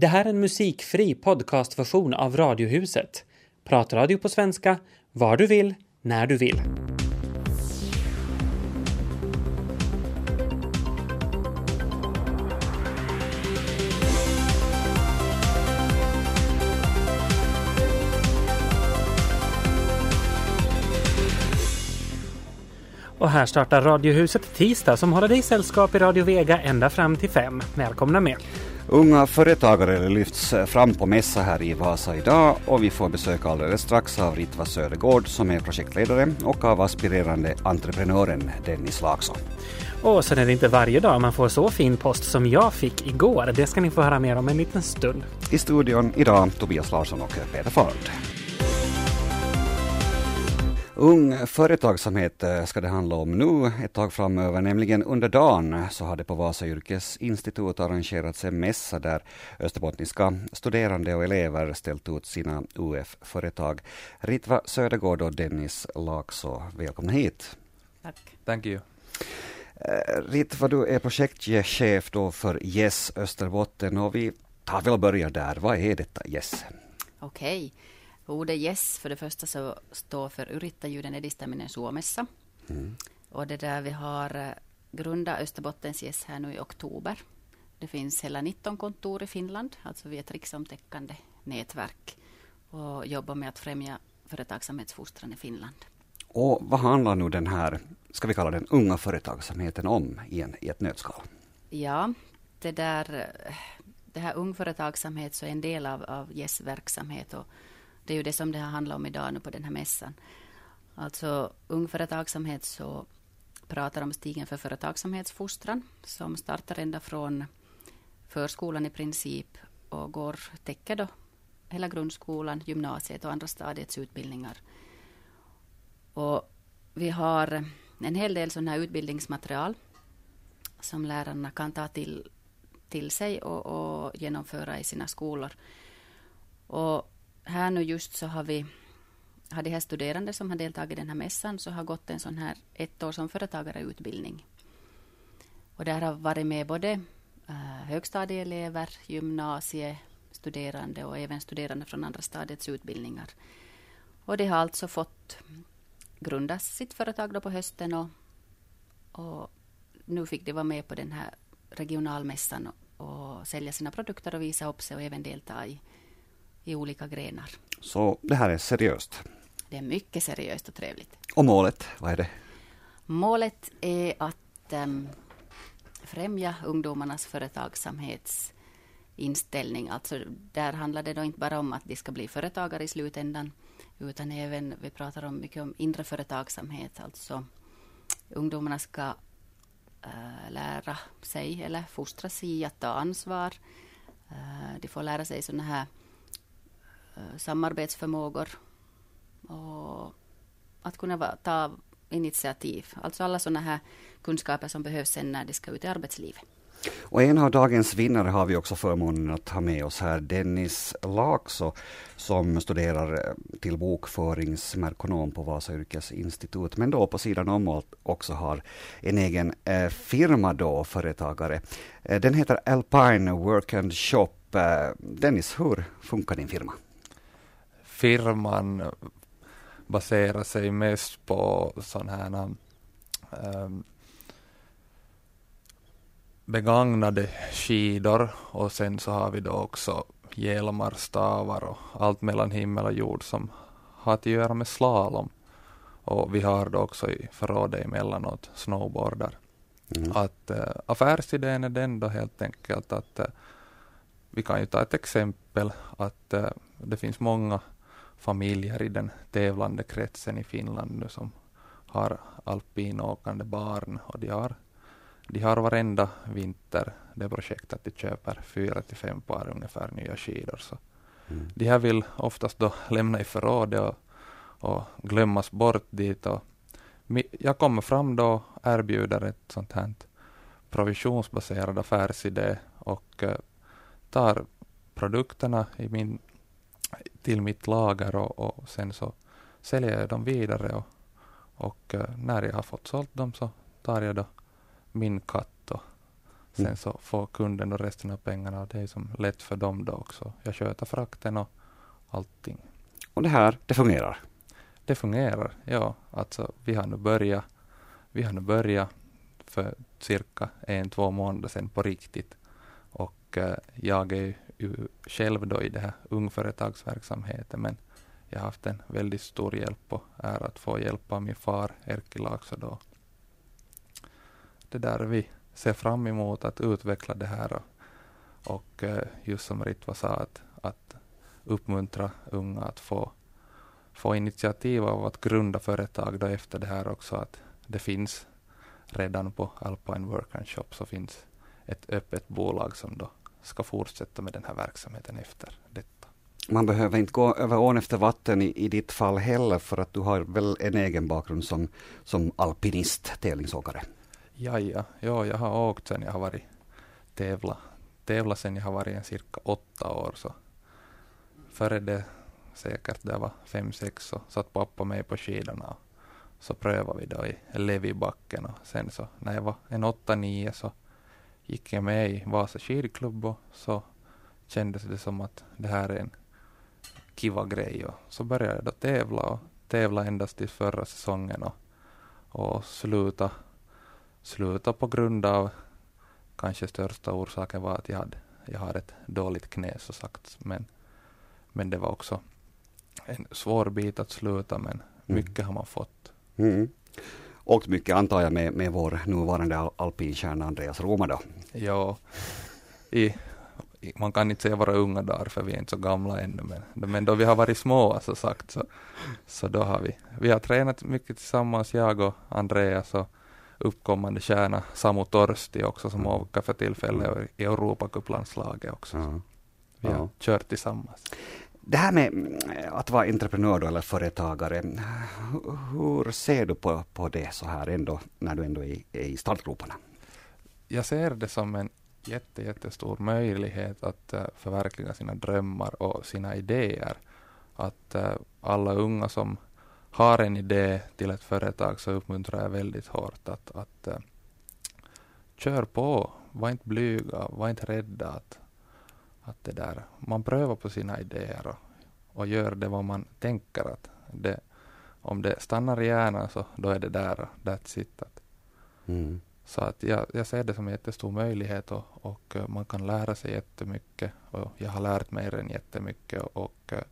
Det här är en musikfri podcastversion av Radiohuset. Pratradio på svenska, var du vill, när du vill. Och här startar Radiohuset tisdag som håller dig sällskap i Radio Vega ända fram till fem. Välkomna med! Unga företagare lyfts fram på mässa här i Vasa idag och vi får besök alldeles strax av Ritva Södergård som är projektledare och av aspirerande entreprenören Dennis Laakso. Och sen är det inte varje dag man får så fin post som jag fick igår. Det ska ni få höra mer om en liten stund. I studion idag Tobias Larsson och Peter Fard. Ung företagsamhet eh, ska det handla om nu ett tag framöver, nämligen under dagen så har det på Vasa yrkesinstitut arrangerats en mässa där österbottniska studerande och elever ställt ut sina UF-företag. Ritva Södergård och Dennis Laakso, välkomna hit. Tack. Thank you. Eh, Ritva, du är projektchef då för Yes Österbotten och vi tar väl och börjar där. Vad är detta Yes? Okej. Okay. Ordet yes för det första så står för yrittäjyyden edistäminen Suomessa. Mm. Och det där vi har eh, grundat Österbottens Yes här nu i oktober. Det finns hela 19 kontor i Finland, alltså vi är ett riksomtäckande nätverk och jobbar med att främja företagsamhetsfostran i Finland. Och vad handlar nu den här, ska vi kalla den unga företagsamheten om i, en, i ett nötskal? Ja, det där, eh, det här ung företagsamhet så är en del av, av Yes verksamhet och det är ju det som det har handlat om idag nu på den här mässan. Alltså ung företagsamhet så pratar om stigen för företagsamhetsfostran som startar ända från förskolan i princip och går, täcker då hela grundskolan, gymnasiet och andra stadiets utbildningar. Och vi har en hel del sådana här utbildningsmaterial som lärarna kan ta till, till sig och, och genomföra i sina skolor. Och här nu just så har vi har de här studerande som har deltagit i den här mässan så har gått en sån här ett år som företagareutbildning. Och där har varit med både eh, högstadieelever, gymnasiestuderande och även studerande från andra stadiets utbildningar. Och de har alltså fått grunda sitt företag då på hösten och, och nu fick de vara med på den här regionalmässan och, och sälja sina produkter och visa upp sig och även delta i i olika grenar. Så det här är seriöst? Det är mycket seriöst och trevligt. Och målet, vad är det? Målet är att um, främja ungdomarnas företagsamhetsinställning. Alltså där handlar det då inte bara om att de ska bli företagare i slutändan, utan även, vi pratar om mycket om inre företagsamhet, alltså ungdomarna ska uh, lära sig eller fostras i att ta ansvar. Uh, de får lära sig sådana här Eh, samarbetsförmågor och att kunna ta initiativ. Alltså alla sådana här kunskaper som behövs sen när de ska ut i arbetslivet. Och en av dagens vinnare har vi också förmånen att ha med oss här, Dennis Laakso, som studerar eh, till bokföringsmerkonom på Vasa yrkesinstitut, men då på sidan om också har en egen eh, firma då, företagare. Eh, den heter Alpine Work and Shop. Eh, Dennis, hur funkar din firma? Firman baserar sig mest på sådana här um, begagnade skidor och sen så har vi då också hjälmar, stavar och allt mellan himmel och jord som har att göra med slalom. Och vi har då också i förrådet emellanåt snowboardar. Mm. Att äh, affärsidén är den då helt enkelt att äh, vi kan ju ta ett exempel att äh, det finns många familjer i den tävlande kretsen i Finland nu som har alpinåkande barn och de har, de har varenda vinter det projektet de köper fyra till fem par ungefär nya skidor. Så mm. De här vill oftast då lämna i förrådet och, och glömmas bort dit. Och jag kommer fram då och erbjuder ett sånt här provisionsbaserad affärsidé och uh, tar produkterna i min till mitt lager och, och sen så säljer jag dem vidare och, och uh, när jag har fått sålt dem så tar jag då min katt och Sen Mm. så får kunden då resten av pengarna och det är som lätt för dem då också. Jag sköter frakten och allting. Och det här, det fungerar. Det fungerar, ja. Alltså vi har nu börjat, vi har nu börjat för cirka en, två månader sedan på riktigt. Och eh, jag är ju själv då i det här ungföretagsverksamheten men jag har haft en väldigt stor hjälp och är att få hjälp av min far Erkki Laakso då. Det där vi ser fram emot att utveckla det här och, och eh, just som Ritva sa att, att uppmuntra unga att få få initiativ av att grunda företag då efter det här också att det finns redan på Alpine Work and Shop så finns ett öppet bolag som då ska fortsätta med den här verksamheten efter detta. Man behöver inte gå över ån efter vatten i, i ditt fall heller för att du har väl en egen bakgrund som, som alpinist, tävlingsåkare. Ja, ja, ja, jag har åkt sen jag har varit tävla, tävla sen jag har varit en cirka åtta år så före det säkert det var fem, sex så satt pappa mig på skidorna så prövade vi då i Levibacken och sen så när jag var en åtta, nio så gick jag med i Vasa skidklubb och så kändes det som att det här är en kiva grej och så började jag då tävla och tävla endast till förra säsongen och, och sluta, sluta på grund av kanske största orsaken var att jag hade, jag har ett dåligt knä så sagt men, men det var också en svår bit att sluta men mycket har man fått. Mm. Åkt mycket antar jag med, med vår nuvarande al- alpinstjärna Andreas Roma då. Ja, i, man kan inte säga våra unga dagar för vi är inte så gamla ännu men, men då vi har varit små så sagt så, så då har vi, vi har tränat mycket tillsammans jag och Andreas och uppkommande stjärna Samu Torsti också som åker för tillfället i Europacuplandslaget också. Ja. Vi har Ja. kört tillsammans. Det här med mm, att vara entreprenör då, eller företagare, hur ser du på, på det så här ändå, när du ändå är, är i startgroparna? jag ser det som en jätte, jättestor möjlighet att eh, förverkliga sina drömmar och sina idéer. Att eh, alla unga som har en idé till ett företag så uppmuntrar jag väldigt hårt att, att eh, kör på, var inte blyga, var inte rädda att, att det där, man prövar på sina idéer och, och gör det vad man tänker att det, om det stannar i hjärnan så då är det där, that's it. Att, Mm. så att jag, jag ser det som en jättestor möjlighet och, och eh, man kan lära sig jättemycket. Och jag har lärt mig redan jättemycket och, och eh,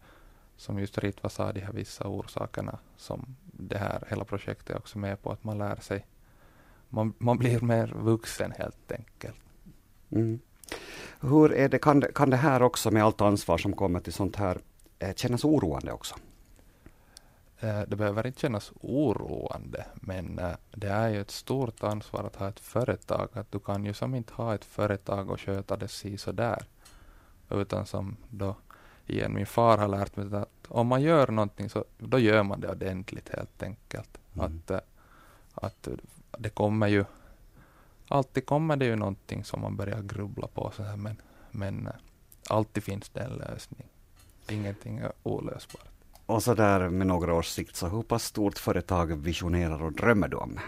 som just Ritva sa, de här vissa orsakerna som det här hela projektet är också med på att man lär sig. Man, man blir mer vuxen helt enkelt. Mm. Hur är det, kan, kan det här också med allt ansvar som kommer till sånt här eh, kännas oroande också? Eh, Det behöver inte kännas oroande, men eh, det är ju ett stort ansvar att ha ett företag. Att du kan ju som inte ha ett företag och sköta det si så där. Utan som då igen min far har lärt mig att om man gör någonting så då gör man det ordentligt helt enkelt. Mm. Att, att det kommer ju alltid kommer det ju någonting som man börjar grubbla på så här, men, men eh, alltid finns det en lösning. Ingenting är olösbart. Och så där med några års sikt, så hur pass stort företag visionerar och drömmer du om?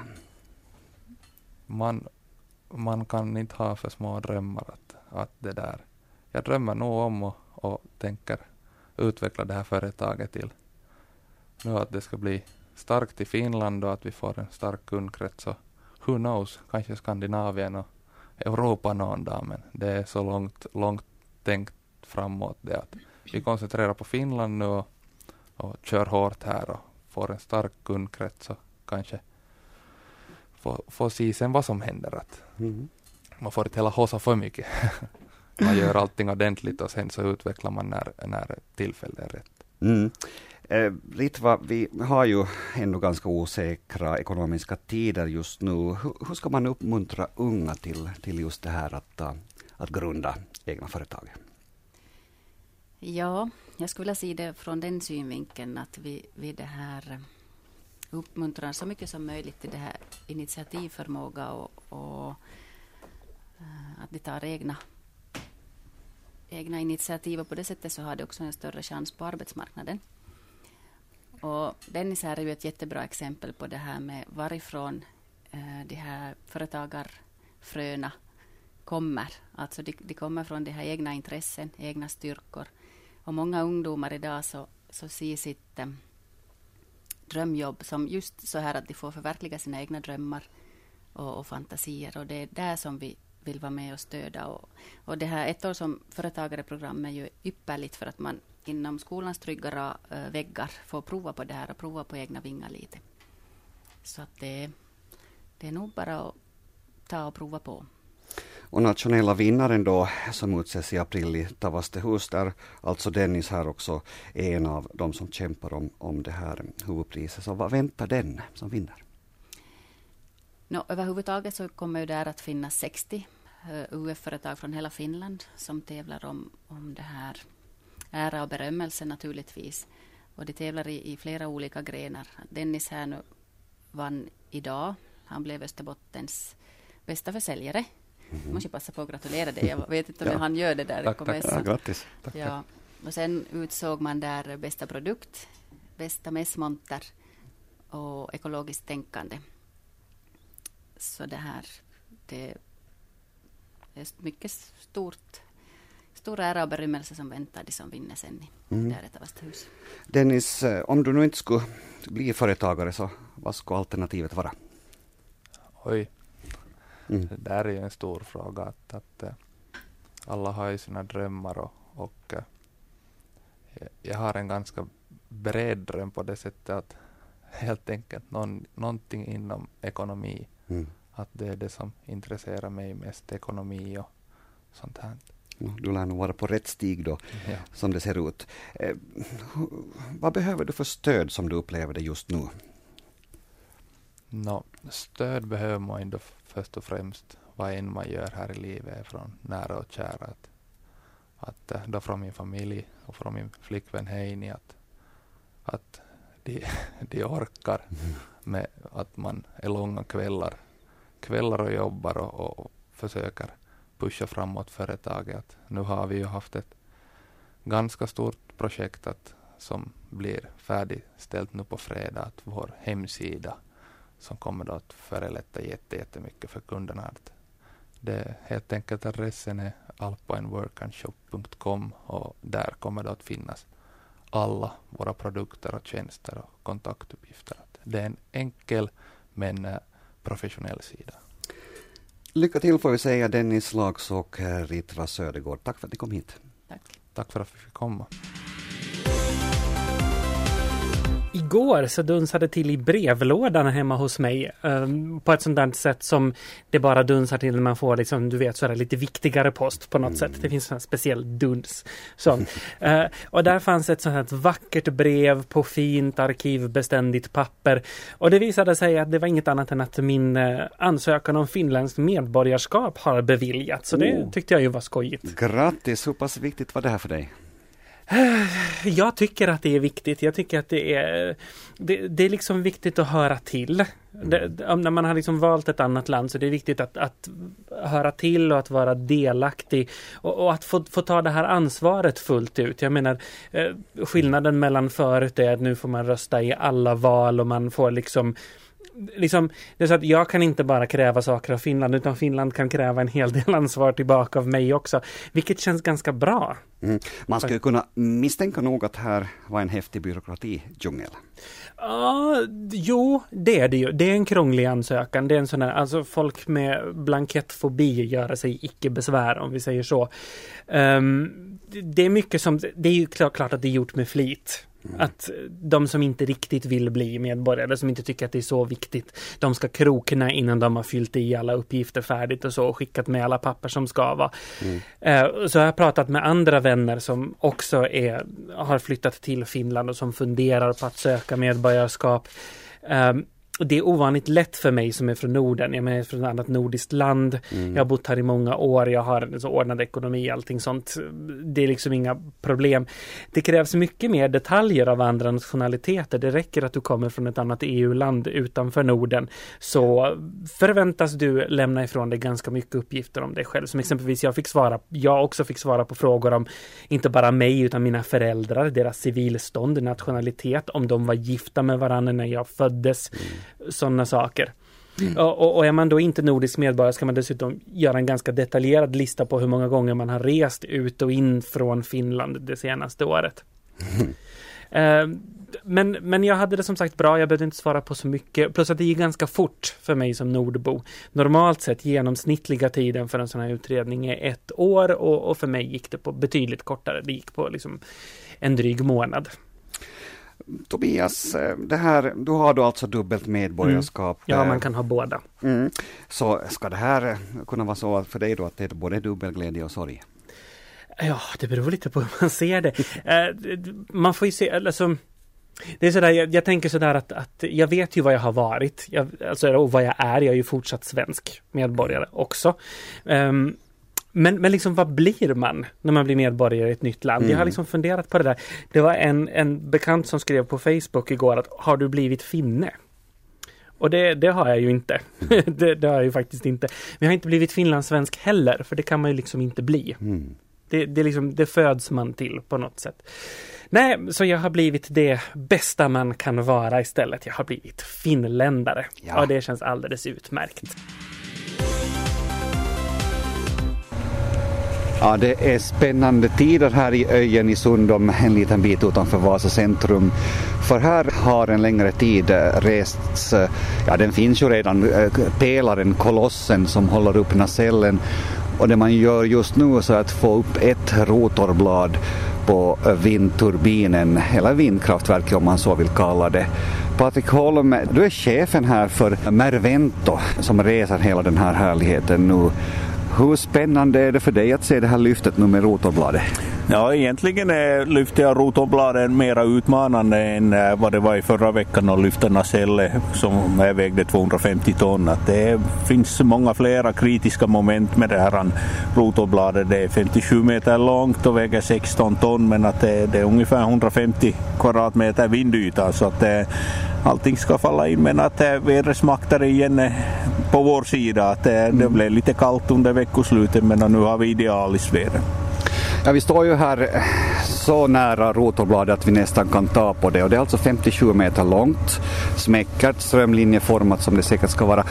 man, man kan inte ha för små drömmar. Att, att det där. Jag drömmer nog om och, och tänker utveckla det här företaget till nu att det ska bli starkt i Finland och att vi får en stark kundkrets. Och who knows, kanske Skandinavien och Europa någon dag, men det är så långt, långt tänkt framåt det att vi koncentrerar på Finland nu och, och kör hårt här och får en stark kundkrets och kanske får, får se sen vad som händer. Att Mm. man får inte hela hosa för mycket. man gör allting ordentligt och sen så utvecklar man när, när tillfället är rätt. Mm. Eh, Ritva, vi har ju ändå ganska osäkra ekonomiska tider just nu. Hur, hur ska man uppmuntra unga till, till just det här att, eh, att grunda egna företag? Ja, jag skulle vilja se det från den synvinkeln att vi, vi det här eh, uppmuntrar så mycket som möjligt till det här initiativförmåga och, och eh, att de tar egna, egna initiativ och på det sättet så har de också en större chans på arbetsmarknaden. Och Dennis här är ju ett jättebra exempel på det här med varifrån eh, de här företagarfröna kommer. Alltså de, de kommer från de här egna intressen, egna styrkor. Och många ungdomar idag så, så ser sitt eh, drömjobb som just så här att de får förverkliga sina egna drömmar och, och fantasier. Och det är där som vi vill vara med och stödja. Och, och det här ett år som företagare-program är ju ypperligt för att man inom skolans trygga eh, väggar får prova på det här och prova på egna vingar lite. Så att det, det är nog bara att ta och prova på. Och nationella vinnaren då som utses i april i Tavastehus där alltså Dennis här också är en av de som kämpar om, om det här huvudpriset. Så vad väntar den som vinner? No, överhuvudtaget så kommer där att finnas 60 uh, eh, UF-företag från hela Finland som tävlar om, om det här ära och berömmelse naturligtvis. Och de tävlar i, i flera olika grenar. Dennis här nu vann idag. Han blev Österbottens bästa försäljare. Mm. Måste passa på att gratulera dig. Jag vet inte om ja. han gör det där tack, mässan. Ja, grattis. Tack, ja. Och sen utsåg man där bästa produkt, bästa mässmonter och ekologiskt tänkande. Så det här, det är mycket stort stor ära och berömmelse som väntar de som vinner sen i mm. hus. Dennis, eh, om du nu inte skulle bli företagare, så vad skulle alternativet vara? Oj, mm. det där är ju en stor fråga. Att, att uh, alla har ju sina drömmar och, och uh, jag har en ganska bred dröm på det sättet att helt enkelt någon, någonting inom ekonomi. Mm. Att det är det som intresserar mig mest, ekonomi och sånt här. Du lär nog vara på rätt stig då, ja. som det ser ut. Eh, vad behöver du för stöd som du upplever det just nu? No, stöd behöver man ändå först och främst vad än man gör här i livet från nära och kära. Att, att eh, då från min familj och från min flickvän Heini att, att de, de orkar mm med att man är långa kvällar, kvällar och jobbar och, och försöker pusha framåt företaget. nu har vi ju haft ett ganska stort projekt att, som blir färdigställt nu på fredag, att vår hemsida som kommer då att förelätta jättemycket för kunderna. Att det helt enkelt adressen är alpineworkandshop.com och där kommer det att finnas alla våra produkter och tjänster och kontaktuppgifter. Det är en enkel men eh, professionell sida. Lycka till får vi säga Dennis Lags och Ritra Södergård. Tack för att ni kom hit. Tack. Tack för att vi fick komma. Igår så dunsade till i brevlådan hemma hos mig um, på ett sånt där sätt som det bara dunsar till när man får liksom, du vet, så här lite viktigare post på något mm. sätt. Det finns en speciell duns. Så, uh, och där fanns ett sånt här vackert brev på fint arkivbeständigt papper. Och det visade sig att det var inget annat än att min uh, ansökan om finländskt medborgarskap har beviljats. Så det oh. tyckte jag ju var skojigt. Grattis! Hur pass viktigt var det här för dig? Jag tycker att det är viktigt. Jag tycker att det är Det, det är liksom viktigt att höra till. Det, när man har liksom valt ett annat land så det är viktigt att, att höra till och att vara delaktig och, och, att få, få ta det här ansvaret fullt ut. Jag menar eh, skillnaden mellan förut är att nu får man rösta i alla val och man får liksom liksom, det är så att jag kan inte bara kräva saker av Finland utan Finland kan kräva en hel del ansvar tillbaka av mig också. Vilket känns ganska bra. Mm. Man skulle kunna misstänka nog att här var en häftig byråkrati-djungel. Ja, jo, det är det ju. Det är en krånglig ansökan. Det är en sån här, alltså folk med blankettfobi gör sig icke besvär om vi säger så. Um, det är mycket som, det är ju klart, klart att det är gjort med flit. Mm. Att de som inte riktigt vill bli medborgare, som inte tycker att det är så viktigt, de ska krokna innan de har fyllt i alla uppgifter färdigt och så och skickat med alla papper som ska vara. Mm. Eh, så jag har pratat med andra vänner som också är, har flyttat till Finland och som funderar på att söka medborgarskap. Och det är ovanligt lätt för mig som är från Norden. Jag är från ett annat nordiskt land. Mm. Jag har bott här i många år. Jag har en så ordnad ekonomi, allting sånt. Det är liksom inga problem. Det krävs mycket mer detaljer av andra nationaliteter. Det räcker att du kommer från ett annat EU-land utanför Norden. Så förväntas du lämna ifrån dig ganska mycket uppgifter om dig själv. Som exempelvis jag fick svara, jag också fick svara på frågor om inte bara mig utan mina föräldrar, deras civilstånd, nationalitet, om de var gifta med varandra när jag föddes. Mm sådana saker. Mm. Och, och, är man då inte nordisk medborgare ska man dessutom göra en ganska detaljerad lista på hur många gånger man har rest ut och in från Finland det senaste året. Mm. Uh, men, men jag hade det som sagt bra, jag behövde inte svara på så mycket. Plus att det gick ganska fort för mig som nordbo. Normalt sett genomsnittliga tiden för en sån här utredning är ett år och, och för mig gick det på betydligt kortare. Det gick på liksom en dryg månad. Tobias, eh, det här, du har då alltså dubbelt medborgarskap. Mm. Ja, man kan ha båda. Mm. Så ska det här kunna vara så för dig då att det är både dubbel glädje och sorg? Ja, det beror lite på hur man ser det. Eh, man får ju se, alltså det är sådär, jag, jag tänker sådär att, att jag vet ju vad jag har varit, jag, alltså, och vad jag är. Jag är ju fortsatt svensk medborgare också. Um, men, men liksom vad blir man när man blir medborgare i ett nytt land? Mm. Jag har mm. liksom funderat på det där. Det var en, en bekant som skrev på Facebook igår att har du blivit finne? Och det, det har jag ju inte. det, det, har jag ju faktiskt inte. Men jag har inte blivit finlandssvensk heller, för det kan man ju liksom inte bli. Mm. Det, det, liksom, det föds man till på något sätt. Nej, så jag har blivit det bästa man kan vara istället. Jag har blivit finländare. Ja. Och det känns alldeles utmärkt. Ja, det är spännande tider här i Öjen i Sundom, en liten bit utanför Vasa centrum. För här har en längre tid eh, rests, eh, ja den finns ju redan, eh, pelaren, kolossen som håller upp nacellen. Och det man gör just nu så är att få upp ett rotorblad på vindturbinen, eller vindkraftverket om man så vill kalla det. Patrik Holm, du är chefen här för Mervento som reser hela den här härligheten nu. Hur spännande är det för dig att se det här lyftet nu med rotorbladet? Ja, egentligen är lyftet av rotorbladen mera utmanande än eh, vad det var i förra veckan och lyfta nacelle som vägde 250 ton. Att det finns många flera kritiska moment med det här rotorbladet. Det är 57 meter långt och väger 16 ton men att det, det är ungefär 150 kvadratmeter vindyta så att det, allting ska falla in men att eh, vädret igen eh, på vår sida. Att det, det mm. blev lite kallt under veckoslutet men nu har vi idealiskt väder. Ja, vi står ju här så nära rotorbladet att vi nästan kan ta på det och det är alltså 57 meter långt, smäckert, strömlinjeformat som det säkert ska vara.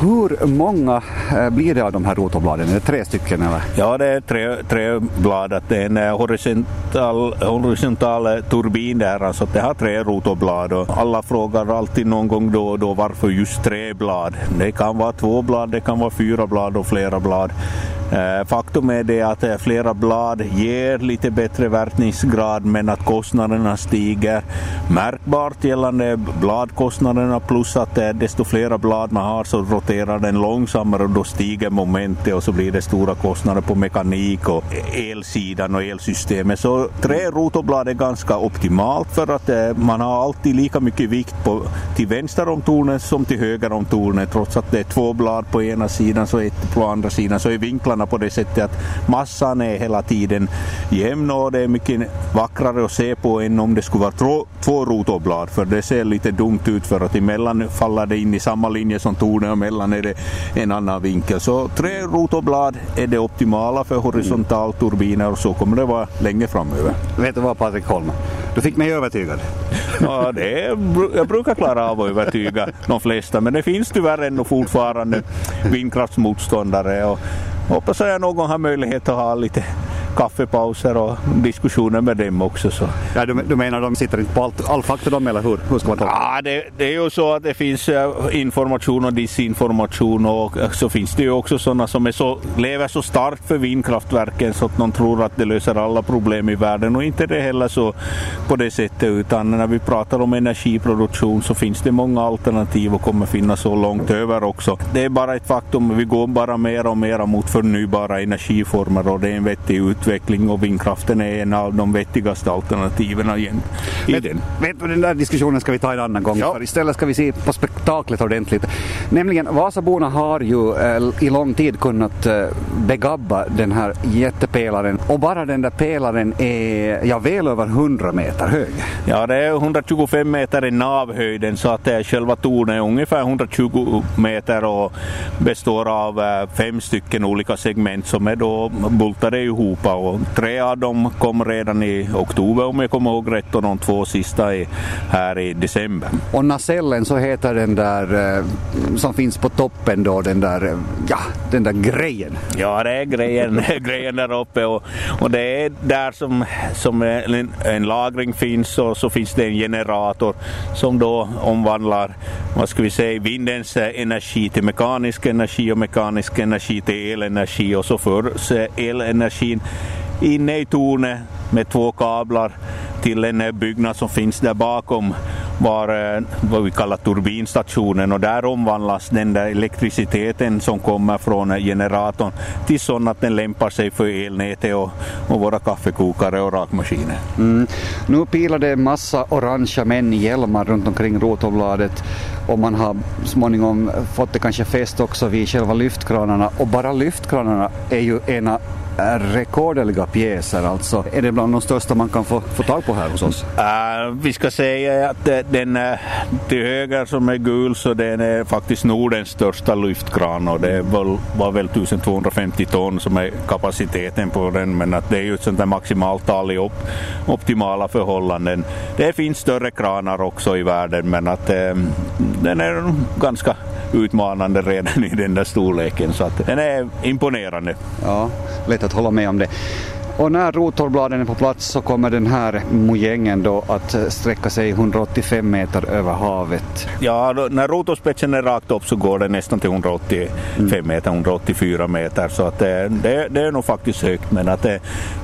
Hur många eh, blir det av de här rotorbladen? Är det tre stycken eller? Ja, det är tre, tre blad. Det är en eh, horisontal, horisontal eh, turbin där, alltså det har tre rotorblad och alla frågar alltid någon gång då och då varför just tre blad. Det kan vara två blad, det kan vara fyra blad och flera blad. Faktum är det att flera blad ger lite bättre verkningsgrad men att kostnaderna stiger märkbart gällande bladkostnaderna plus att desto flera blad man har så roterar den långsammare och då stiger momentet och så blir det stora kostnader på mekanik och elsidan och elsystemet. Så tre rotorblad är ganska optimalt för att eh, man har alltid lika mycket vikt på, till vänster om tornet som till höger om tornet trots att det är två blad på ena sidan så ett på andra sidan så är vinklarna på det sättet att massan är hela tiden jämn och det är mycket vackrare att se på än om det skulle vara två, två rotorblad för det ser lite dumt ut för att emellan faller det in i samma linje som tornet och mellan är det en annan vinkel. Så tre rotorblad är det optimala för horisontalturbiner och så kommer det vara länge framöver. Vet du vad Patrik Holm? Du fick mig övertygad. Ja, det är, jag brukar klara av att övertyga de flesta men det finns tyvärr ännu fortfarande vindkraftsmotståndare och hoppas att jag någon har möjlighet att ha lite kaffepauser och diskussioner med dem också. Så. Ja, du, du menar de sitter inte på allt, all fakta de eller hur? hur ska man ja, det, det, är ju så att det finns eh, information och disinformation och eh, så finns det ju också sådana som är så, lever så starkt för vindkraftverken så att de tror att det löser alla problem i världen och inte det heller så på det sättet utan när vi pratar om energiproduktion så finns det många alternativ och kommer finnas så långt över också. Det är bara ett faktum, vi går bara mer och mer mot förnybara energiformer och det är en vettig utveckling utveckling och vindkraften är en av de vettigaste alternativen igen. Men, vet du, den där diskussionen ska vi ta en annan gång. Ja. För istället ska vi se på spektaklet ordentligt. Nämligen Vasaborna har ju äh, i lång tid kunnat äh, begabba den här jättepelaren och bara den där pelaren är ja, väl över 100 meter hög. Ja, det är 125 meter i navhöjden så att äh, själva tornet är ungefär 120 meter och består av fem stycken olika segment som är då bultade ihop och tre av dem kom redan i oktober om jag kommer ihåg rätt och de två sista är här i december. Och nacellen så heter den där som finns på toppen då, den där, ja, den där grejen. Ja, det är grejen, grejen där uppe och, och det är där som, som en, en lagring finns och så finns det en generator som då omvandlar, vad ska vi säga, vindens energi till mekanisk energi och mekanisk energi till elenergi och så förs elenergin inne i tornet med två kablar till en byggnad som finns där bakom var eh, vad vi kallar turbinstationen och där omvandlas den där elektriciteten som kommer från generatorn till sån att den lämpar sig för elnätet och, och våra kaffekokare och rakmaskiner. Mm. Nu pilar det en massa orangea män i hjälmar runt omkring Rotorbladet och man har småningom fått det kanske fäst också vid själva lyftkranarna och bara lyftkranarna är ju ena rekorderliga pjäser. Alltså, är det bland de största man kan få, få tag på här hos oss? Uh, vi ska säga att eh, den uh, till höger som är gul så den är faktiskt Nordens största lyftkran och det var, var väl 1250 ton som är kapaciteten på den men att det är ju ett sånt där maximalt tal i op optimala förhållanden. Det finns större kranar också i världen men att uh, den är ganska utmanande redan i den där storleken så att den är imponerande. Ja, lätt att hålla med om det. Och när rotorbladen är på plats så kommer den här mojängen då att sträcka sig 185 meter över havet. Ja, då, när rotorspetsen är rakt upp så går det nästan till 185 mm. meter, 184 meter så att det, det, det, är nog faktiskt högt men att det,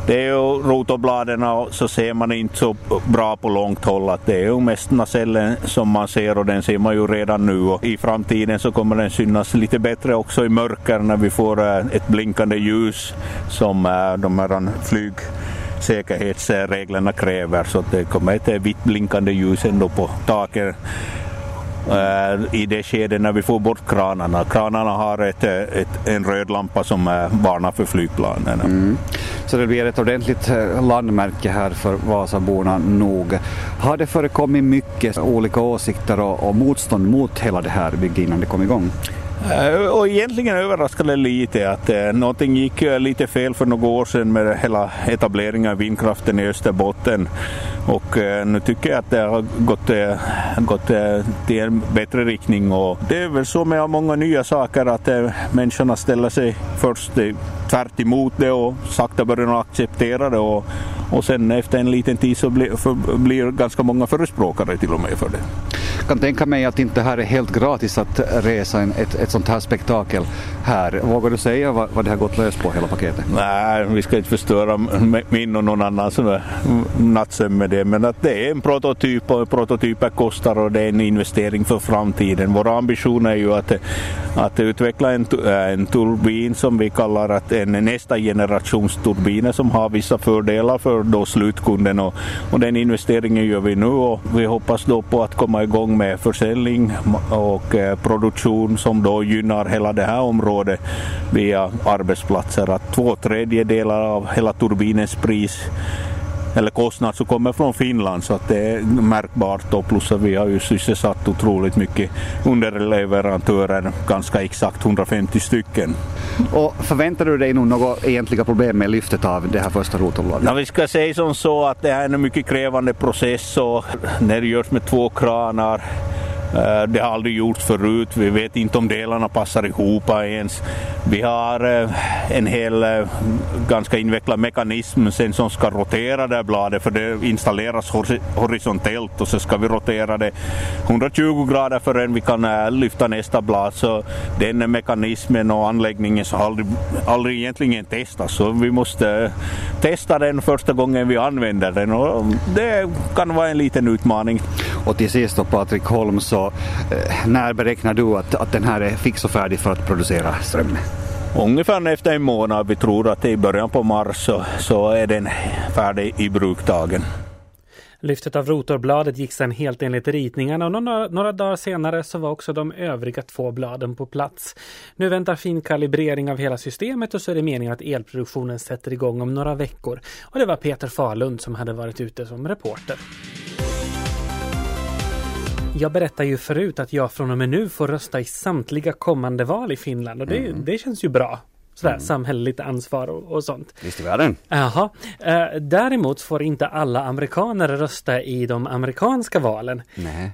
det är ju rotorbladen så ser man inte så bra på långt håll att det är ju mest nacellen som man ser och den ser man ju redan nu och i framtiden så kommer den synas lite bättre också i mörker när vi får eh, ett blinkande ljus som eh, de här flygsäkerhetsreglerna kräver så det kommer ett vitt blinkande ljus ändå på taket eh, i det skedet när vi får bort kranarna. Kranarna har ett, eh, ett, en röd lampa som varnar för flygplanen. Mm. Så det blir ett ordentligt eh, landmärke här för Vasaborna nog. Har det förekommit mycket olika åsikter och, och motstånd mot hela det här bygget innan det kom igång? Eh, och egentligen överraskade lite att eh, någonting gick eh, lite fel för några år sedan med hela etableringen av vindkraften i Österbotten. Och eh, nu tycker jag att det har gått, eh, gått eh, till en bättre riktning. Och det är väl så med många nya saker att människorna ställer sig först tvärt emot det och sakta börjar acceptera det. Och, och sen efter en liten tid så blir, för, blir ganska många förespråkare till och med för det. Jag kan tänka mig att inte här är helt gratis att resa en, ett, ett sånt här spektakel här. Vågar du säga vad, vad det har gått lös på hela paketet? Nej, vi ska inte förstöra min och någon annans eh, nattsömn med det. Men att det är en prototyp och prototyper kostar och det är en investering för framtiden. Vår ambition är ju att, att utveckla en, eh, en turbin som vi kallar att en nästa generations turbiner som har vissa fördelar för då slutkunden och, och den investeringen gör vi nu och vi hoppas då på att komma igång med försäljning och eh, produktion som då gynnar hela det här området via arbetsplatser. Att två tredjedelar av hela turbinens pris eller kostnad som kommer från Finland så att det är märkbart och plus att vi har ju sysselsatt otroligt mycket underleverantörer, ganska exakt 150 stycken. Och förväntar du dig nog några egentliga problem med lyftet av det här första rotorbladet? Ja, vi ska säga som så att det är en mycket krävande process och när det görs med två kranar Eh, det har aldrig gjorts förut. Vi vet inte om delarna passar ihop ens. Vi har eh, en hel eh, ganska invecklad mekanism sen som ska rotera det här bladet för det installeras horisontellt och så ska vi rotera det 120 grader förrän vi kan lyfta nästa blad. Så den mekanismen och anläggningen har aldrig, aldrig egentligen testats så vi måste testa den första gången vi använder den och det kan vara en liten utmaning. Och till sist då Patrik Holm, så eh, när beräknar du att, att den här är fix och färdig för att producera ström? Ungefär efter en månad, vi tror att i början på mars så, så är den färdig i bruktagen. Lyftet av rotorbladet gick sedan helt enligt ritningarna och några, några dagar senare så var också de övriga två bladen på plats. Nu väntar fin kalibrering av hela systemet och så är det meningen att elproduktionen sätter igång om några veckor. Och det var Peter Falund som hade varit ute som reporter. Jag berättade ju förut att jag från och med nu får rösta i samtliga kommande val i Finland och det, mm. det känns ju bra. Sådär, mm. samhälleligt ansvar och, och sånt. Visst i världen. Jaha. Eh, däremot får inte alla amerikaner rösta i de amerikanska valen.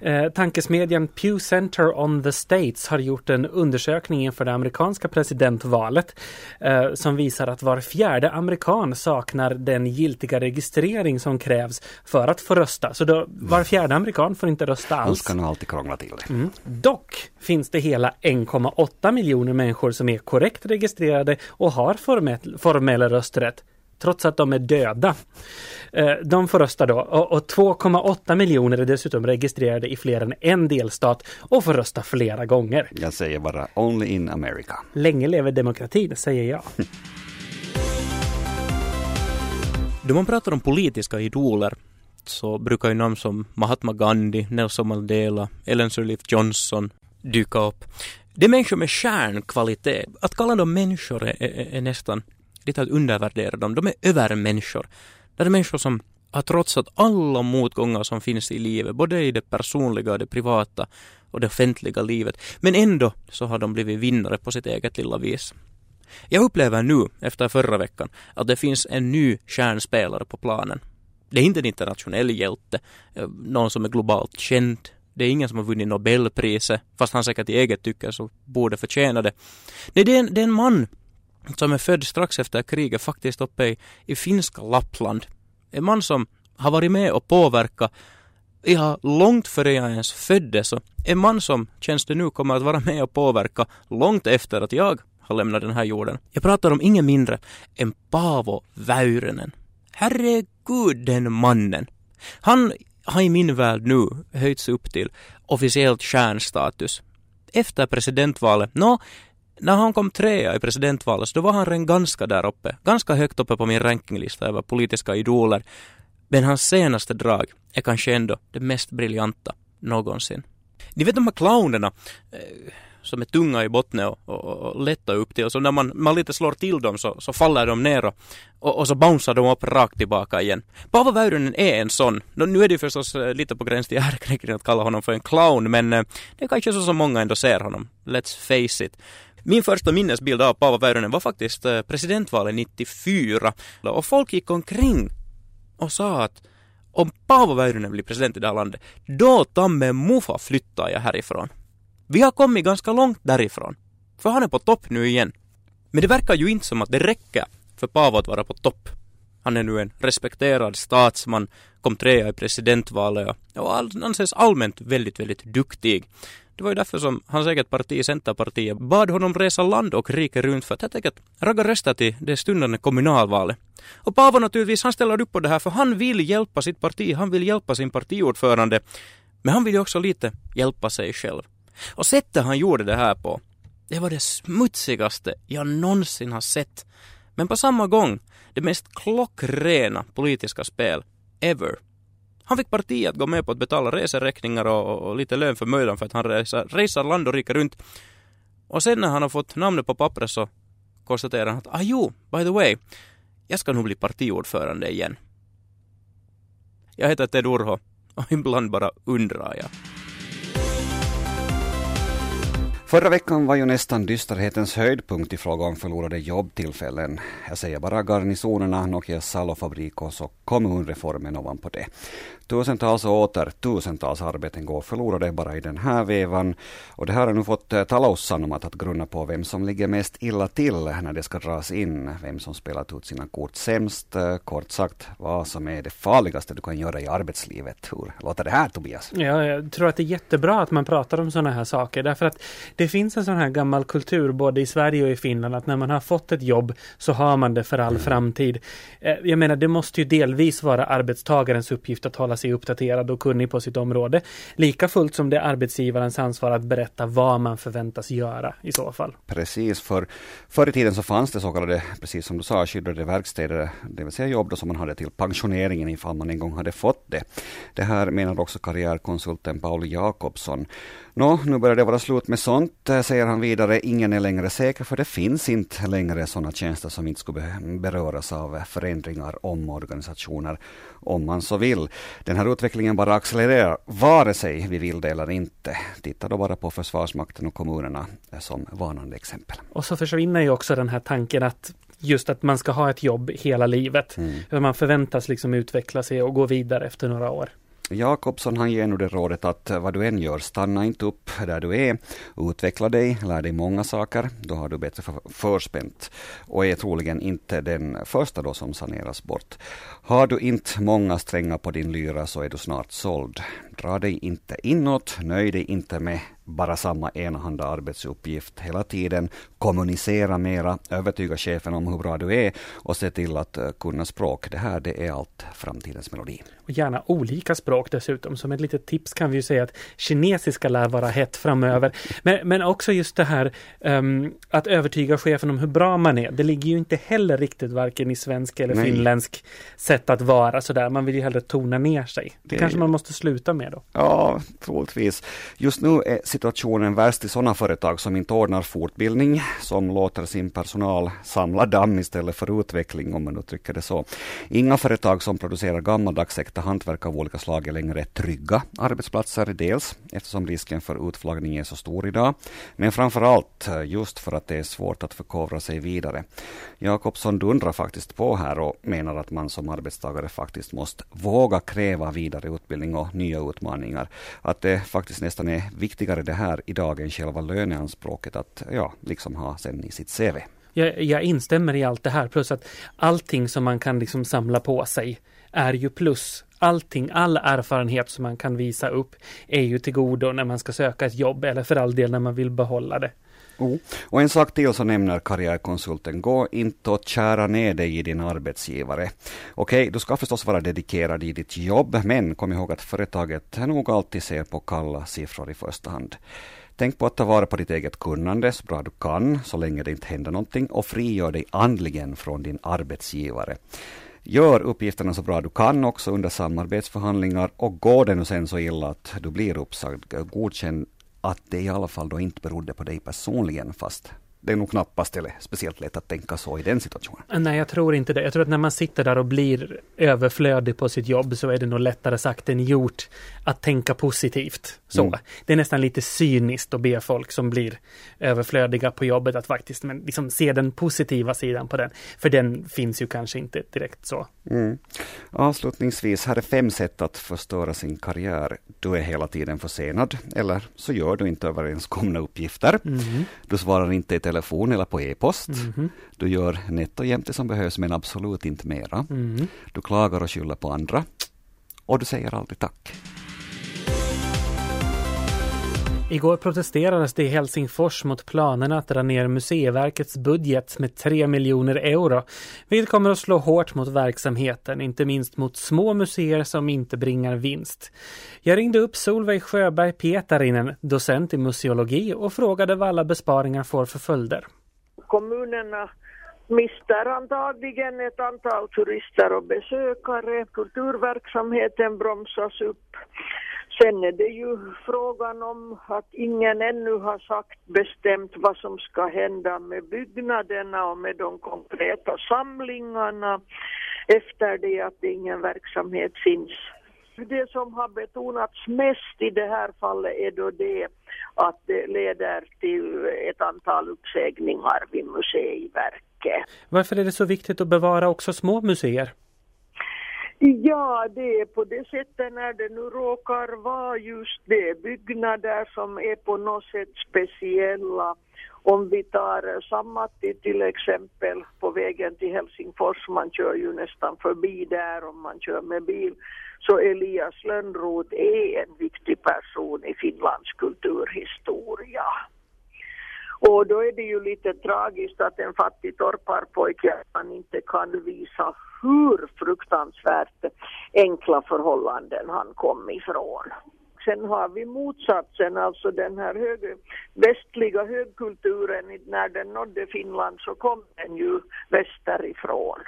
Eh, tankesmedjan Pew Center on the States har gjort en undersökning inför det amerikanska presidentvalet eh, som visar att var fjärde amerikan saknar den giltiga registrering som krävs för att få rösta. Så då, var fjärde amerikan får inte rösta alls. De ska nog alltid krångla till det. Mm. Dock finns det hela 1,8 miljoner människor som är korrekt registrerade och har formell, formell rösträtt trots att de är döda. Eh, de får rösta då och 2,8 miljoner är dessutom registrerade i fler än en delstat och får rösta flera gånger. Jag säger bara only in America. Länge lever demokratin, säger jag. Då man pratar om politiska idoler så brukar ju namn som Mahatma Gandhi, Nelson Mandela, Ellen Sirleaf Johnson dyka upp. Det är människor med kärnkvalitet. Att kalla dem människor är, är, är nästan lite att undervärdera dem. De är övermänniskor. Det är människor som har trotsat alla motgångar som finns i livet, både i det personliga, det privata och det offentliga livet. Men ändå så har de blivit vinnare på sitt eget lilla vis. Jag upplever nu, efter förra veckan, att det finns en ny kärnspelare på planen. Det är inte en internationell hjälte, eh, någon som är globalt känd. Det är ingen som har vunnit Nobelpriset, fast han säkert i eget tycke så borde förtjäna det. Nej, det är en, det är en man som är född strax efter kriget, faktiskt uppe i, i finska Lappland. En man som har varit med och påverkat ja, långt före jag ens föddes. En man som känns det nu kommer att vara med och påverka långt efter att jag har lämnat den här jorden. Jag pratar om ingen mindre än Paavo Väyrynen. Herregud den mannen. Han har i min värld nu höjts upp till officiellt stjärnstatus. Efter presidentvalet, nå, när han kom trea i presidentvalet så då var han redan ganska där uppe, ganska högt uppe på min rankinglista över politiska idoler. Men hans senaste drag är kanske ändå det mest briljanta någonsin. Ni vet de här clownerna, eh, som är tunga i botten och, och, och lätta upp till. Och så när man, man lite slår till dem så, så faller de ner och, och, och så bouncear de upp rakt tillbaka igen. Paavo Väyrynen är en sån. Nu är det ju förstås eh, lite på gräns till ärekränkning att kalla honom för en clown men eh, det är kanske så som många ändå ser honom. Let's face it. Min första minnesbild av Paavo Väyrynen var faktiskt eh, presidentvalet 94 och folk gick omkring och sa att om Paavo Väyrynen blir president i det här landet, då ta med muffa flyttar jag härifrån. Vi har kommit ganska långt därifrån. För han är på topp nu igen. Men det verkar ju inte som att det räcker för Paavo att vara på topp. Han är nu en respekterad statsman, kom trea i presidentvalet och anses allmänt väldigt, väldigt duktig. Det var ju därför som hans eget parti, Centerpartiet, bad honom resa land och rike runt för att helt enkelt ragga röster till det stundande kommunalvalet. Och Paavo naturligtvis, han ställer upp på det här för han vill hjälpa sitt parti, han vill hjälpa sin partiordförande. Men han vill ju också lite hjälpa sig själv. Och sättet han gjorde det här på, det var det smutsigaste jag någonsin har sett. Men på samma gång det mest klockrena politiska spel ever. Han fick partiet att gå med på att betala reseräkningar och, och, lite lön för mödan för att han reser, reser land och rike runt. Och sen när han har fått namnet på pappret så konstaterar han att ah jo, by the way, jag ska nog bli partiordförande igen. Jag heter Ted Urho och ibland bara undrar jag. Förra veckan var ju nästan dysterhetens höjdpunkt i fråga om förlorade jobbtillfällen. Jag säger bara garnisonerna, Nokias Salofabrik och så kommunreformen ovanpå det. Tusentals och åter tusentals arbeten går förlorade bara i den här vevan. Och det här har nu fått eh, taloussanomat att grunna på vem som ligger mest illa till när det ska dras in. Vem som spelat ut sina kort sämst. Eh, kort sagt, vad som är det farligaste du kan göra i arbetslivet. Hur låter det här Tobias? Ja, jag tror att det är jättebra att man pratar om sådana här saker. Därför att det finns en sån här gammal kultur både i Sverige och i Finland att när man har fått ett jobb så har man det för all mm. framtid. Eh, jag menar, det måste ju delvis vara arbetstagarens uppgift att hålla sig uppdaterad och kunnig på sitt område. Lika fullt som det är arbetsgivarens ansvar att berätta vad man förväntas göra i så fall. Precis, för förr i tiden så fanns det så kallade, precis som du sa, skyddade verkstäder, det vill säga jobb då som man hade till pensioneringen ifall man en gång hade fått det. Det här menar också karriärkonsulten Paul Jakobsson. Nå, nu börjar det vara slut med sånt eh, säger han vidare, ingen är längre säker för det finns inte längre sådana tjänster som inte skulle beröras av eh, förändringar, omorganisationer, om man så vill. Den här utvecklingen bara accelererar, vare sig vi vill det eller inte. Titta då bara på Försvarsmakten och kommunerna som varnande exempel. Och så försvinner ju också den här tanken att just att man ska ha ett jobb hela livet. Mm. Man förväntas liksom utveckla sig och gå vidare efter några år. Jakobsson han ger nu det rådet att eh, vad du än gör, stanna inte upp där du är. Utveckla dig, lär dig många saker. Då har du bättre förspänt och är troligen inte den första då som saneras bort. Har du inte många strängar på din lyra så är du snart såld. Dra dig inte inåt, nöj dig inte med bara samma enahanda arbetsuppgift hela tiden. Kommunicera mera, övertyga chefen om hur bra du är och se till att uh, kunna språk. Det här det är allt framtidens melodi. Och gärna olika språk dessutom. Som ett litet tips kan vi ju säga att kinesiska lär vara hett framöver. Men, men också just det här um, att övertyga chefen om hur bra man är. Det ligger ju inte heller riktigt varken i svensk eller Nej. finländsk sätt att vara sådär. Man vill ju hellre tona ner sig. Det, det kanske man måste sluta med då. Ja, troligtvis. Just nu är situationen värst i sådana företag som inte ordnar fortbildning, som låter sin personal samla damm istället för utveckling, om man uttrycker det så. Inga företag som producerar gammaldags äkta hantverk av olika slag är längre trygga arbetsplatser, dels eftersom risken för utflaggning är så stor idag, men framför allt eh, just för att det är svårt att förkovra sig vidare. Jakobsson dundrar faktiskt på här och menar att man som arbetstagare faktiskt måste våga kräva vidare utbildning och nya utmaningar. Att det faktiskt nästan är viktigare det här i dagen själva löneanspråket att ja, liksom ha sen i sitt CV. Jag, jag instämmer i allt det här, plus att allting som man kan liksom samla på sig är ju plus. Allting, all erfarenhet som man kan visa upp är ju till godo när man ska söka ett jobb eller för all del när man vill behålla det. Oh. Och en sak till så nämner karriärkonsulten, gå inte och kära ner dig i din arbetsgivare. Okej, okay, du ska förstås vara dedikerad i ditt jobb, men kom ihåg att företaget nog alltid ser på kalla siffror i första hand. Tänk på att ta vara på ditt eget kunnande så bra du kan, så länge det inte händer någonting, och frigör dig andligen från din arbetsgivare. Gör uppgifterna så bra du kan också under samarbetsförhandlingar och går det nu sen så illa att du blir uppsagd, godkänn att det i alla fall då inte berodde på dig personligen, fast det är nog knappast eller speciellt lätt att tänka så i den situationen. Nej, jag tror inte det. Jag tror att när man sitter där och blir överflödig på sitt jobb så är det nog lättare sagt än gjort att tänka positivt. Så. Mm. Det är nästan lite cyniskt att be folk som blir överflödiga på jobbet att faktiskt men liksom se den positiva sidan på den. För den finns ju kanske inte direkt så. Mm. Avslutningsvis, här är fem sätt att förstöra sin karriär. Du är hela tiden försenad eller så gör du inte överenskomna uppgifter. Mm. Du svarar inte i telefon eller på e-post. Mm. Du gör nätt och jämt det som behövs men absolut inte mera. Mm. Du klagar och skyller på andra. Och du säger aldrig tack. Igår protesterades det i Helsingfors mot planerna att dra ner Museiverkets budget med 3 miljoner euro, vilket kommer att slå hårt mot verksamheten, inte minst mot små museer som inte bringar vinst. Jag ringde upp Solveig Sjöberg-Pietarinen, docent i museologi, och frågade vad alla besparingar får för följder. Kommunerna mister antagligen ett antal turister och besökare. Kulturverksamheten bromsas upp. Sen är det ju frågan om att ingen ännu har sagt bestämt vad som ska hända med byggnaderna och med de konkreta samlingarna efter det att ingen verksamhet finns. Det som har betonats mest i det här fallet är då det att det leder till ett antal uppsägningar vid Museiverket. Varför är det så viktigt att bevara också små museer? Ja, det är på det sättet när det nu råkar vara just det, byggnader som är på något sätt speciella. Om vi tar Sammatti till exempel på vägen till Helsingfors, man kör ju nästan förbi där om man kör med bil, så Elias Lönnroth är en viktig person i Finlands kulturhistoria. Och då är det ju lite tragiskt att en fattig torparpojke man inte kan visa hur fruktansvärt enkla förhållanden han kom ifrån. Sen har vi motsatsen, alltså den här hög, västliga högkulturen, när den nådde Finland så kom den ju västerifrån.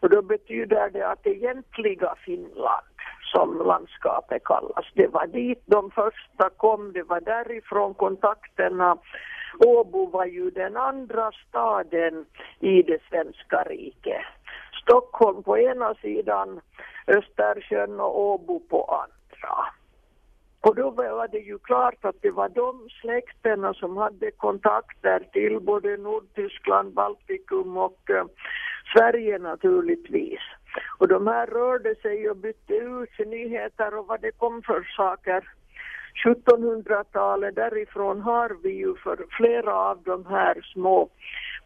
Och då betyder det att egentliga Finland som landskapet kallas. Det var dit de första kom, det var därifrån kontakterna. Åbo var ju den andra staden i det svenska riket. Stockholm på ena sidan, Östersjön och Åbo på andra. Och då var det ju klart att det var de släkterna som hade kontakter till både Nordtyskland, Baltikum och eh, Sverige naturligtvis. Och de här rörde sig och bytte ut nyheter och vad det kom för saker. 1700-talet, därifrån har vi ju för flera av de här små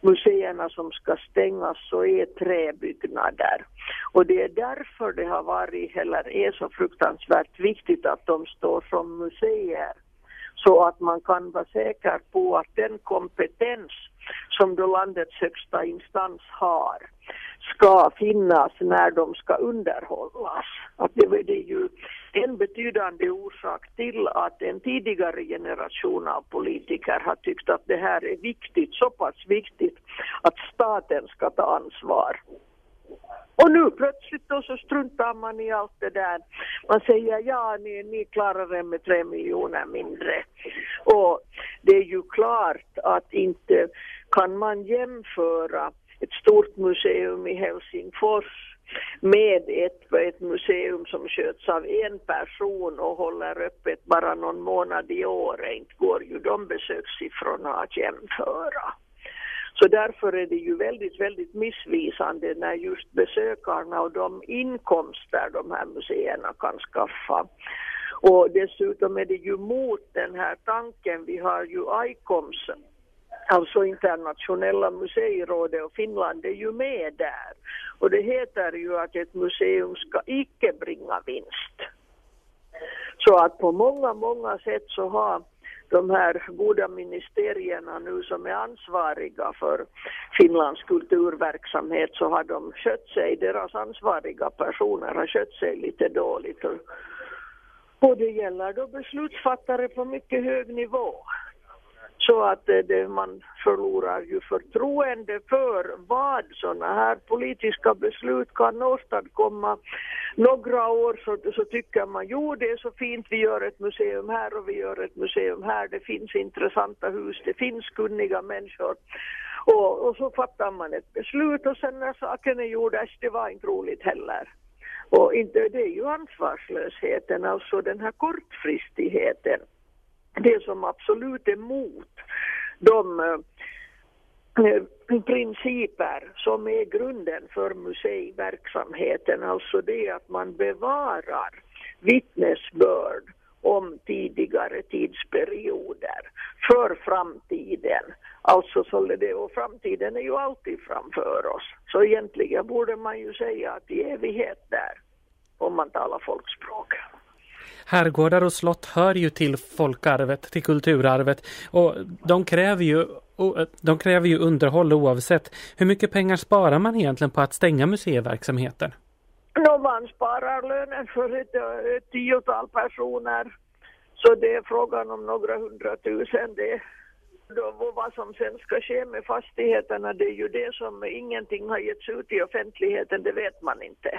museerna som ska stängas så är träbyggnader. Och det är därför det har varit, eller är så fruktansvärt viktigt att de står som museer. Så att man kan vara säker på att den kompetens som då landets högsta instans har ska finnas när de ska underhållas. Att det är ju en betydande orsak till att en tidigare generation av politiker har tyckt att det här är viktigt, så pass viktigt att staten ska ta ansvar. Och nu plötsligt då så struntar man i allt det där. Man säger ja, ni, ni klarar det med tre miljoner mindre. Och det är ju klart att inte kan man jämföra ett stort museum i Helsingfors med ett, ett museum som sköts av en person och håller öppet bara någon månad i år. Inte går ju de besökssiffrorna att jämföra. Så därför är det ju väldigt, väldigt missvisande när just besökarna och de inkomster de här museerna kan skaffa. Och dessutom är det ju mot den här tanken, vi har ju ICOMS alltså internationella museirådet och Finland är ju med där. Och det heter ju att ett museum ska icke bringa vinst. Så att på många, många sätt så har de här goda ministerierna nu som är ansvariga för Finlands kulturverksamhet så har de skött sig, deras ansvariga personer har skött sig lite dåligt. Och det gäller då beslutsfattare på mycket hög nivå. Så att eh, det, man förlorar ju förtroende för vad sådana här politiska beslut kan åstadkomma. Några år så, så tycker man jo det är så fint, vi gör ett museum här och vi gör ett museum här, det finns intressanta hus, det finns kunniga människor. Och, och så fattar man ett beslut och sen när saken är gjord, det var inte roligt heller. Och inte, det är ju ansvarslösheten, alltså den här kortfristigheten det som absolut är emot de eh, eh, principer som är grunden för museiverksamheten, alltså det att man bevarar vittnesbörd om tidigare tidsperioder för framtiden. Alltså så det, och framtiden är ju alltid framför oss. Så egentligen borde man ju säga att i evighet där, om man talar folkspråk. Herrgårdar och slott hör ju till folkarvet, till kulturarvet och de kräver ju de kräver ju underhåll oavsett. Hur mycket pengar sparar man egentligen på att stänga museiverksamheten? No, man sparar lönen för ett, eh, ett tiotal personer. Så det är frågan om några hundratusen. Det, då, vad som sen ska ske med fastigheterna, det är ju det som ingenting har getts ut i offentligheten, det vet man inte.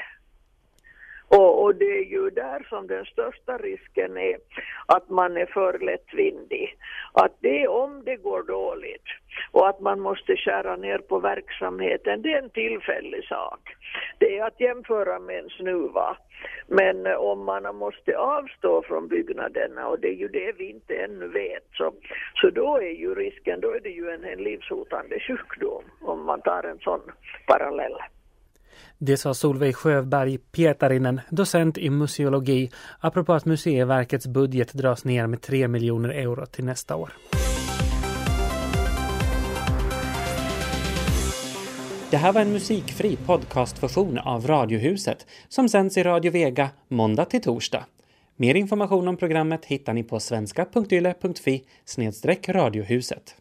Och, och, det är ju där som den största risken är att man är för lättvindig. Att det om det går dåligt och att man måste skära ner på verksamheten, det är en tillfällig sak. Det är att jämföra med en snuva. Men eh, om man måste avstå från byggnaderna och det är ju det vi inte ännu vet så, så då är ju risken, då är det ju en, en livshotande sjukdom om man tar en sån parallell. Det sa Solveig Sjöberg Pietarinen, docent i museologi, apropå att Museiverkets budget dras ner med 3 miljoner euro till nästa år. Det här var en musikfri podcastversion av Radiohuset som sänds i Radio Vega måndag till torsdag. Mer information om programmet hittar ni på svenska.yle.fi radiohuset.